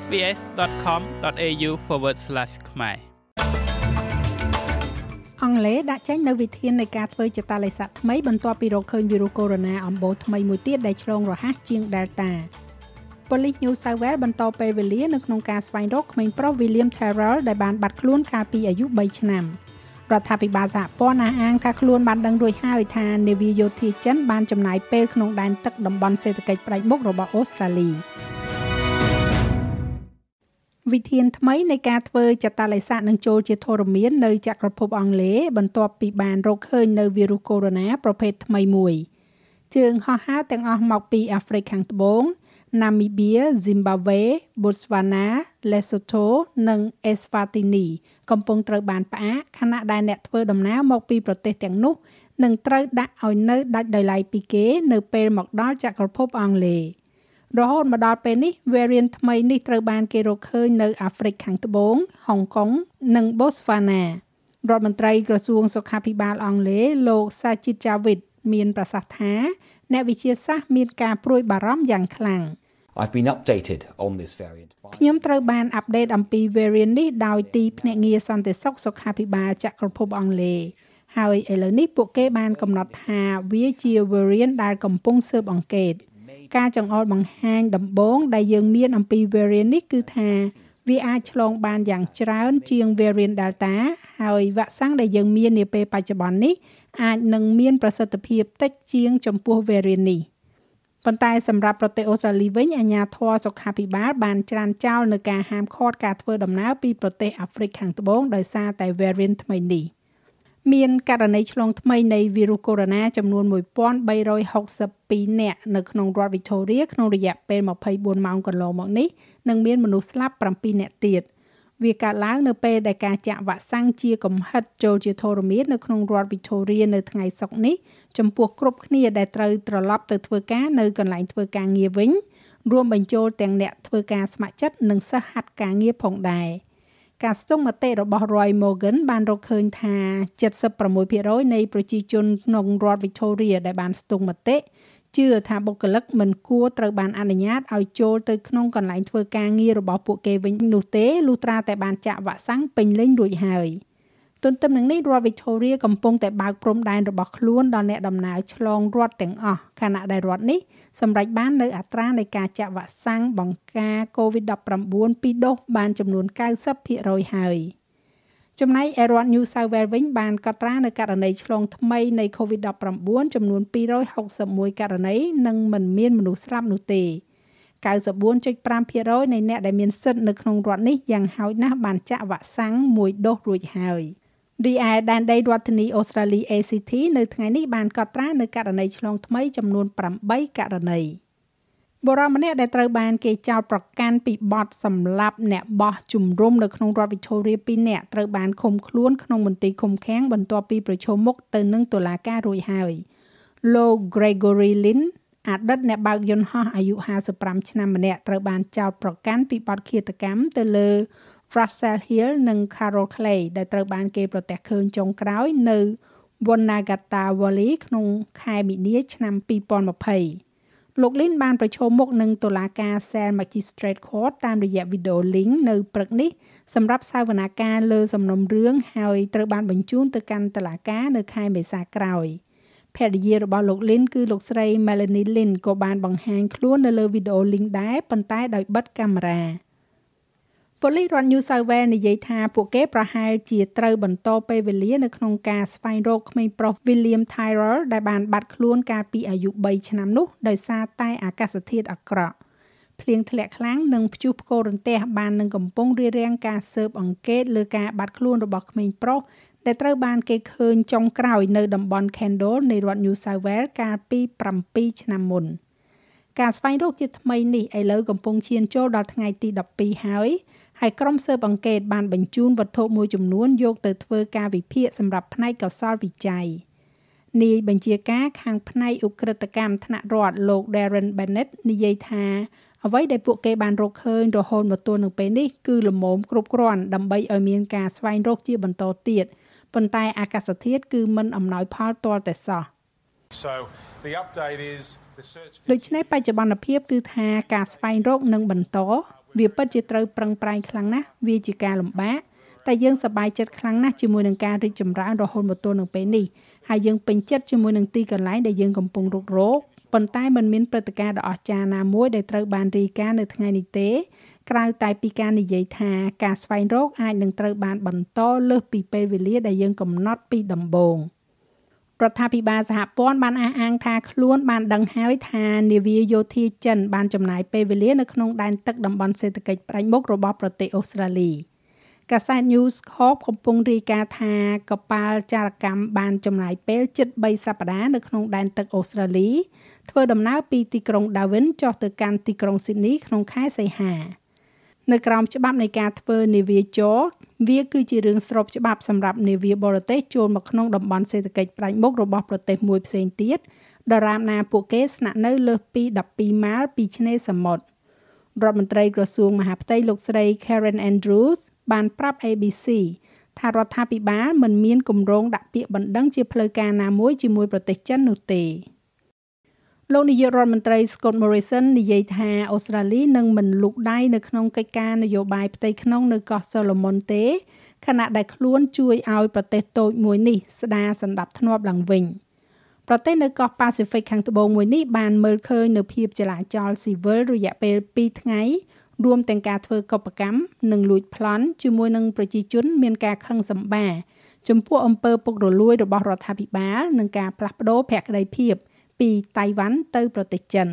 sbs.com.au/ ខ្មែរអង់គ្លេសដាក់ចេញនៅវិធាននៃការធ្វើចតាឡេសាថ្មីបន្ទាប់ពីរកឃើញវីរុសកូវីដ -19 អំបូរថ្មីមួយទៀតដែលឆ្លងរហ័សជាង Delta ប៉ូលីស New South Wales បន្តពេលវេលានៅក្នុងការស្វែងរកក្មេងប្រុស William Terrell ដែលបានបាត់ខ្លួនកាលពីអាយុ3ឆ្នាំរដ្ឋាភិបាលសហព័ន្ធអះអាងថាខ្លួនបានដឹងរួចហើយថានាវាយោធាចិនបានចំណាយពេលក្នុងដែនទឹកតំបន់សេដ្ឋកិច្ចផ្ដាច់មុខរបស់អូស្ត្រាលី វិធានថ្មីនៃការធ្វើចតាឡេសានឹងចូលជាធរមាននៅចក្រភពអង់គ្លេសបន្ទាប់ពីបានរកឃើញនៅវីរុសកូវីដ -19 ប្រភេទថ្មីមួយជើងហោះហើរទាំងអស់មកពីអាហ្វ្រិកខាងត្បូង ណាមីបៀ Zimbabwe Botswana Lesotho និង Eswatini កំពុងត្រូវបានផ្អាកខណៈដែលអ្នកធ្វើដំណើរមកពីប្រទេសទាំងនោះនឹងត្រូវដាក់ឲ្យនៅដាច់ដោយឡែកពីគេនៅពេលមកដល់ចក្រភពអង់គ្លេស រហូតមកដល់ពេលនេះ variant ថ្មីនេះត្រូវបានគេរកឃើញនៅអាហ្វ្រិកខាងត្បូងហុងកុងនិង Botswana រដ្ឋមន្ត្រីក្រសួងសុខាភិបាលអង់គ្លេសលោក Sajid Javid មានប្រសាសន៍ថាអ្នកវិទ្យាសាស្ត្រមានការព្រួយបារម្ភយ៉ាងខ្លាំង។ I've been updated on this variant ខ្ញុំត្រូវបានអាប់ដេតអំពី variant នេះដោយទីភ្នាក់ងារសន្តិសុខសុខាភិបាលចក្រភពអង់គ្លេសហើយឥឡូវនេះពួកគេបានកំណត់ថាវាជា variant ដែលកំពុងស៊ើបអង្កេត ការចង្អុលបង្ហាញដំបូងដែលយើងមានអំពី variant នេះគឺថាវាអាចឆ្លងបានយ៉ាងច្រើនជាង variant Delta ហើយវ៉ាក់សាំងដែលយើងមាននាពេលបច្ចុប្បន្ននេះអាចនឹងមានប្រសិទ្ធភាពតិចជាងចំពោះ variant នេះប៉ុន្តែសម្រាប់ប្រទេសអូស្ត្រាលីវិញអាជ្ញាធរសុខាភិបាលបានច្រានចោលនៅការហាមឃាត់ការធ្វើដំណើរពីប្រទេសអាហ្វ្រិកខាងត្បូងដោយសារតែ variant ថ្មីនេះ មានករណីឆ្លងថ្មីនៃវីរុសកូវីដ -19 ចំនួន1362នាក់នៅក្នុងរដ្ឋ Victoria ក្នុងរយៈពេល24ម៉ោងកន្លងមកនេះនិងមានមនុស្សស្លាប់7នាក់ទៀត។វាកើតឡើងនៅពេលដែលការចាក់វ៉ាក់សាំងជាកំហិតចូលជាធរមាននៅក្នុងរដ្ឋ Victoria នៅថ្ងៃសុក្រនេះចំពោះគ្រប់គ្នាដែលត្រូវត្រឡប់ទៅធ្វើការនៅកន្លែងធ្វើការងារវិញ រួមបញ្ចូលទាំងអ្នកធ្វើការស្ម័គ្រចិត្តនិងសិស្សហាត់ការងារផងដែរ ការស្ទង់មតិរបស់ Roy Morgan បានរកឃើញថា76%នៃប្រជាជនក្នុងរដ្ឋ Victoria ដែលបានស្ទង់មតិជឿថាបុគ្គលិកមិនគួរត្រូវបានអនុញ្ញាតឲ្យចូលទៅក្នុងកន្លែងធ្វើការងាររបស់ពួកគេវិញនោះទេលុះត្រាតែបានចាក់វ៉ាក់សាំងពេញលេញរួចហើយ ទន្ទឹមនឹងនេះរដ្ឋ Victoria កំពុងតែបើកព្រំដែនរបស់ខ្លួនដល់អ្នកដំណើរឆ្លងរដ្ឋទាំងអស់ខណៈដែលរដ្ឋនេះសម្រេចបាននៅអត្រានៃការចាក់វ៉ាក់សាំងបង្ការ COVID-19 ពីរដូសបានចំនួន90%ហើយ។ចំណែកឯរដ្ឋ New South Wales វិញបានកត់ត្រានៅករណីឆ្លងថ្មីនៃ COVID-19 ចំនួន261ករណីនិងមិនមានមនុស្សស្លាប់នោះទេ94.5%នៃអ្នកដែលមានសិទ្ធិនៅក្នុងរដ្ឋនេះយ៉ាងហោចណាស់បានចាក់វ៉ាក់សាំងមួយដូសរួចហើយ រីឯដែនដីរដ្ឋធានីអូស្ត្រាលី ACT នៅថ្ងៃនេះបានកត់ត្រានៅករណីឆ្លងថ្មីចំនួន8ករណី។បុរសម្នាក់ដែលត្រូវបានគេចោទប្រកាន់ពីបទសម្លាប់អ្នកបោះជំរំនៅក្នុងរដ្ឋ Victoria 2នាក់ត្រូវបានឃុំខ្លួនក្នុងមន្ទីរឃុំឃាំងបន្ទាប់ពីប្រឈមមុខទៅនឹងតុលាការរួចហើយលោក Gregory Lynn អតីតអ្នកបើកយន្តហោះអាយុ55ឆ្នាំម្នាក់ត្រូវបានចោទប្រកាន់ពីបទឃាតកម្មទៅលើ Russell Hill និង Carol Clay ដែលត្រូវបានគេប្រទះឃើញចុងក្រោយនៅ Wonnagata Valley ក្នុងខែមីនាឆ្នាំ2020លោកលីនបានប្រឈមមុខនឹងតុលាការ Cell Magistrate Court តាមរយៈវីដេអូ link នៅព្រឹកនេះសម្រាប់សាវនាការលើសំណុំរឿងហើយត្រូវបានបញ្ជូនទៅកាន់តុលាការនៅខែមេសាក្រោយភរិយារបស់លោកលីនគឺលោកស្រី Melanie Lin ក៏បានបង្ហាញខ្លួននៅលើវីដេអូ link ដែរប៉ុន្តែដោយបិទកាមេរ៉ា ប៉ូលីសរដ្ឋ New South Wales និយាយថាពួកគេប្រហែលជាត្រូវបន្តពេលវេលានៅក្នុងការស្វែងរកក្មេងប្រុស William Tyrrell ដែលបានបាត់ខ្លួនកាលពីអាយុ3ឆ្នាំនោះដោយសារតែអាកាសធាតុអាក្រក់ភ្លៀងធ្លាក់ខ្លាំងនិងព្យុះផ្គររន្ទះបាននឹងកំពុងរារាំងការស៊ើបអង្កេតលើការបាត់ខ្លួនរបស់ក្មេងប្រុសដែលត្រូវបានគេឃើញចុងក្រោយនៅតំបន់ Kendall នៃរដ្ឋ New South Wales កាលពី7ឆ្នាំមុន ការស្វែងរកជាថ្មីនេះឥឡូវកំពុងឈានចូលដល់ថ្ងៃទី12ហើយហើយក្រុមស៊ើបអង្កេតបានបញ្ជូនវត្ថុមួយចំនួនយកទៅធ្វើការវិភាគសម្រាប់ផ្នែកកសលវិច័យនាយបញ្ជាការខាងផ្នែកឧក្រិដ្ឋកម្មថ្នាក់រដ្ឋលោក Darren Bennett និយាយថាអ្វីដែលពួកគេបានរកឃើញរហូតមកទល់នឹងពេលនេះគឺលមមគ្រប់គ្រាន់ដើម្បីឲ្យមានការស្វែងរកជាបន្តទៀតប៉ុន្តែអាកាសធាតុគឺមិនអំណោយផលទាល់តែសោះ So the update is ដូច្នេះបច្ចុប្បន្នភាពគឺថាការស្វែងរកនឹងបន្តវាពិតជាត្រូវប្រឹងប្រែងខ្លាំងណាស់វាជាការលំបាកតែយើងសប្បាយចិត្តខ្លាំងណាស់ជាមួយនឹងការរីកចម្រើនរហូតមកទល់នឹងពេលនេះហើយយើងពេញចិត្តជាមួយនឹងទីកន្លែងដែលយើងកំពុងរុករកប៉ុន្តែมันមានព្រឹត្តិការណ៍ដ៏អស្ចារ្យណាមួយដែលត្រូវបានរាយការណ៍នៅថ្ងៃនេះទេ ក្រៅតែពីការនិយាយថាការស្វែងរកអាចនឹងត្រូវបានបន្តលើសពីពេលវេលាដែលយើងកំណត់ពីដំបូង រដ្ឋាភិបាលសហព័ន្ធបានអះអាងថាខ្លួនបានដឹងហើយថានាវាយោធាចិនបានចំណាយពេលវេលានៅក្នុងដែនទឹកតំបន់សេដ្ឋកិច្ចផ្ដាច់មុខរបស់ប្រទេសអូស្ត្រាលី។កាសែត News Corp កំពុងរាយការណ៍ថាកប៉ាល់ចារកម្មបានចំណាយពេលជិត3សប្តាហ៍នៅក្នុងដែនទឹកអូស្ត្រាលីធ្វើដំណើរពីទីក្រុង Darwin ចុះទៅកាន់ទីក្រុង Sydney ក្នុងខែសីហានៅក្រោមច្បាប់នៃការធ្វើនាវាចរ វាគឺជារឿងស្របច្បាប់សម្រាប់នាវាបរទេសចូលមកក្នុងតំបន់សេដ្ឋកិច្ចផ្ដាច់មុខរបស់ប្រទេសមួយផ្សេងទៀតដរាបណាពួកគេស្នាក់នៅលើសពី12ម៉ាលពីឆ្នេរសមុទ្ររដ្ឋមន្ត្រីក្រសួងមហាផ្ទៃលោកស្រី Karen Andrews បានប្រាប់ ABC ថារដ្ឋាភិបាលមិនមានគម្រោងដាក់ពាក្យបណ្ដឹងជាផ្លូវការណាមួយជាមួយប្រទេសចិននោះទេ លោកនាយករដ្ឋមន្ត្រី Scott Morrison និយាយថាអូស្ត្រាលីនឹងមិនលូកដៃនៅក្នុងកិច្ចការនយោបាយផ្ទៃក្នុងនៅកោះ Solomon ទេខណៈដែលខ្លួនជួយឲ្យប្រទេសតូចមួយនេះស្ដារសន្តិភាពធ្នាប់ឡើងវិញប្រទេសនៅកោះ Pacific ខាងត្បូងមួយនេះបានមើលឃើញនៅភាពចលាចលស៊ីវិលរយៈពេល2ថ្ងៃរួមទាំងការធ្វើកុបកម្មនិងលួចប្លន់ជាមួយនឹងប្រជាជនមានការខឹងសម្បាចំពោះអំពើពុករលួយរបស់រដ្ឋាភិបាលនិងការផ្លាស់ប្ដូរភក្តីភាព ពីតៃវ៉ាន់ទៅប្រទេសចិន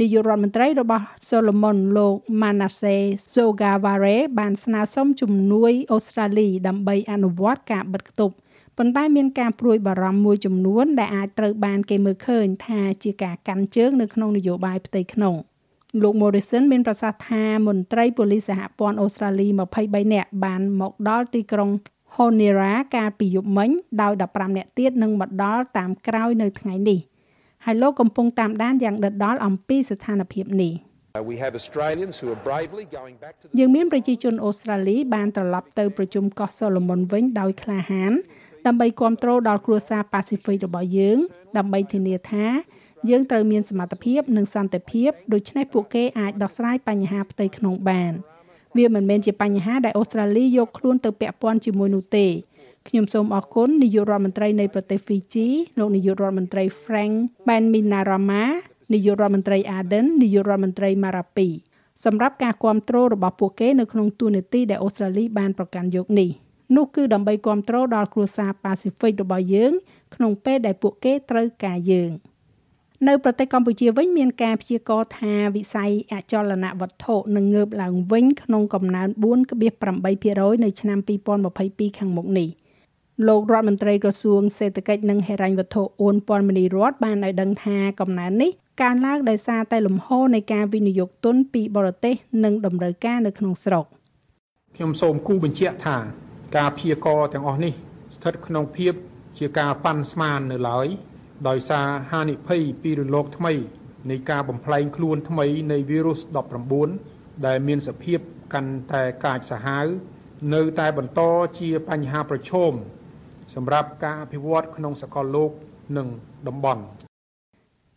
នាយករដ្ឋមន្ត្រីរបស់ Solomon លោក Manasseh Sogavare បានស្នើសុំជំនួយអូស្ត្រាលីដើម្បីអនុវត្តការបិទគប់ប៉ុន្តែមានការព្រួយបារម្ភមួយចំនួនដែលអាចត្រូវបានគេមើលឃើញថាជាការកាន់ជើងនៅក្នុងនយោបាយផ្ទៃក្នុង។លោក Morrison មានប្រសាសន៍ថាមន្ត្រីប៉ូលីសសហព័ន្ធអូស្ត្រាលី23នាក់បានមកដល់ទីក្រុង Honiara កាលពីយប់មិញដោយ15នាក់ទៀតនឹងមកដល់តាមក្រោយនៅថ្ងៃនេះ ហើយលោកកំពុងតាមដានយ៉ាងដិតដល់អំពីស្ថានភាពនេះ We have Australians who are bravely going back to យើងមានប្រជាជនអូស្ត្រាលីបានត្រឡប់ទៅប្រជុំកោះសូឡូមុនវិញដោយក្លាហាន ដើម្បីគ្រប់គ្រងដល់គ្រួសារប៉ាស៊ីហ្វិករបស់យើង ដើម្បីធានាថាយើងត្រូវមានសមត្ថភាពនិងសន្តិភាពដូច្នេះពួកគេអាចដោះស្រាយបញ្ហាផ្ទៃក្នុងបាន វាមិនមែនជាបញ្ហាដែលអូស្ត្រាលីយកខ្លួនទៅពាក់ព័ន្ធជាមួយនោះទេ ខ្ញុំសូមអរគុណនាយករដ្ឋមន្ត្រីនៃប្រទេស Fiji លោកនាយករដ្ឋមន្ត្រី Frank Bainimarama នាយករដ្ឋមន្ត្រី Arden នាយករដ្ឋមន្ត្រី Marapi សម្រាប់ការគ្រប់គ្រងរបស់ពួកគេនៅក្នុងទូនាទីដែលអូស្ត្រាលីបានប្រកាន់យកនេះនោះគឺដើម្បីគ្រប់គ្រងដល់គ្រួសារប៉ាស៊ីហ្វិករបស់យើង ក្នុងពេលដែលពួកគេត្រូវការយើង។នៅប្រទេសកម្ពុជាវិញមានការព្យាករណ៍ថាវិស័យអចលនវត្ថុនឹងងើបឡើងវិញក្នុងកំណើន4.8%នៅឆ្នាំ2022ខាងមុខនេះ លោករដ្ឋមន្ត្រីក្រសួងសេដ្ឋកិច្ចនិងហិរញ្ញវត្ថុអ៊ុនពាន់មនីរតបានឲ្យដឹងថាកំណើននេះកើនឡើងដោយសារតែលំហូរនៃការវិនិយោគទុនពីបរទេសនិងតម្រូវការនៅក្នុងស្រុកខ្ញុំសូមគូបញ្ជាក់ថាការព្យាករណ៍ទាំងអស់នេះស្ថិតក្នុងភាពជាការប៉ាន់ស្មាននៅឡើយដោយសារហានិភ័យពីរលកថ្មីនៃការបំផ្លែងខ្លួនថ្មីនៃវីរុស19ដែលមានសភាពកាន់តែកាចសាហាវនៅតែបន្តជាបញ្ហាប្រឈម សម្រាប់ការអភិវឌ្ឍក្នុងសកលលោកនិងតំបន់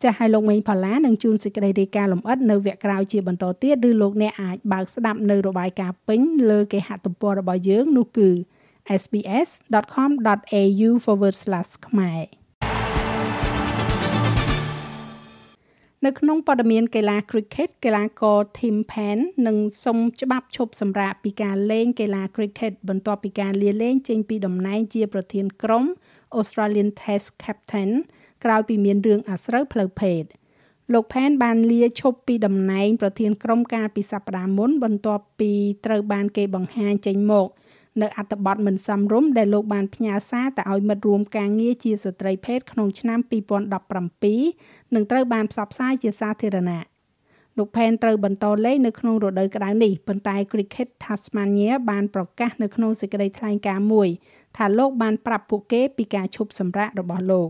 ចាស់ឲ្យលោកមេងផល្លានឹងជួនសេចក្តីរាយការណ៍លម្អិតនៅវគ្គក្រោយជាបន្តទៀតឬលោកអ្នកអាចបើកស្ដាប់នៅរបាយការណ៍ពេញលើគេហទំព័ររបស់យើងនោះគឺ sbs.com.au/ ខ្មែរ នៅក្នុងព័ត៌មានកីឡា Cricket កីឡាករ Tim Paine នឹងសុំច្បាប់ឈប់សម្រាកពីការលេងកីឡា Cricket បន្ទាប់ពីការលាលែងចេញពីតំណែងជាប្រធានក្រុម Australian Test Captain ក្រោយពីមានរឿងអាស្រូវផ្លូវភេទលោកផែនបានលាឈប់ពីតំណែងប្រធានក្រុមកាលពីសប្តាហ៍មុនបន្ទាប់ពីត្រូវបានគេបង្ហាញចេញមក នៅអត្ថបទមិនសមរម្យដែលលោកបានផ្ញើសារទៅឲ្យមិត្តរួមការងារជាស្ត្រីភេទក្នុងឆ្នាំ2017និងត្រូវបានផ្សព្វផ្សាយជាសាធារណៈលោកផែនត្រូវបន្តលេងនៅក្នុងរដូវក្តៅនេះប៉ុន្តែ Cricket Tasmania បានប្រកាសនៅក្នុងសេចក្តីថ្លែងការណ៍មួយ ថាលោកបានប្រាប់ពួកគេពីការឈប់សម្រាករបស់លោក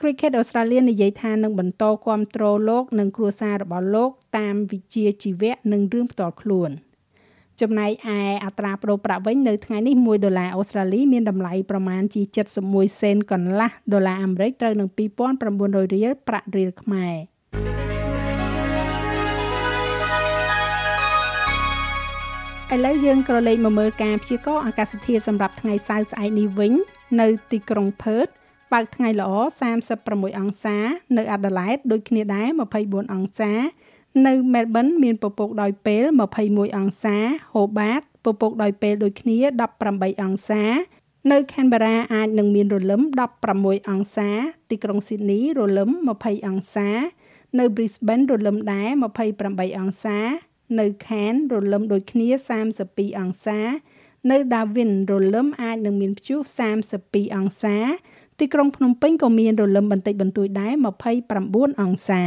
Cricket Australia និយាយថានឹងបន្តគ្រប់គ្រងលោក និងគ្រួសាររបស់លោក តាមវិជ្ជាជីវៈនិងរឿងផ្ទាល់ខ្លួន។ ចំណែកឯអត្រាប្តូរប្រាក់វិញនៅថ្ងៃនេះ1ដុល្លារអូស្ត្រាលីមានតម្លៃប្រមាណជា71សេនកន្លះដុល្លារអាមេរិកត្រូវនឹង2900រៀលប្រាក់រៀលខ្មែរឥឡូវយើងក៏លេខមកមើលការព្យាករណ៍អាកាសធាតុសម្រាប់ថ្ងៃសៅរ៍ស្អែកនេះវិញ នៅទីក្រុងផឺតបើកថ្ងៃល្អ36អង្សា នៅអាដាលេដដូចគ្នាដែរ24អង្សា នៅមែលប៊នមានពពកដោយពេល21អង្សាហូបាតពពកដោយពេលដូចគ្នា18អង្សា នៅ Canberra អាចនឹងមានរលឹម16អង្សា ទីក្រុង Sydney រលឹម20អង្សា នៅ Brisbane រលឹមដែរ28អង្សា នៅ Cairns រលឹមដូចគ្នា32អង្សា នៅ Darwin រលឹមអាចនឹងមានព្យុះ32អង្សា ទីក្រុងភ្នំពេញក៏មានរលឹមបន្តិចបន្តួចដែរ29អង្សា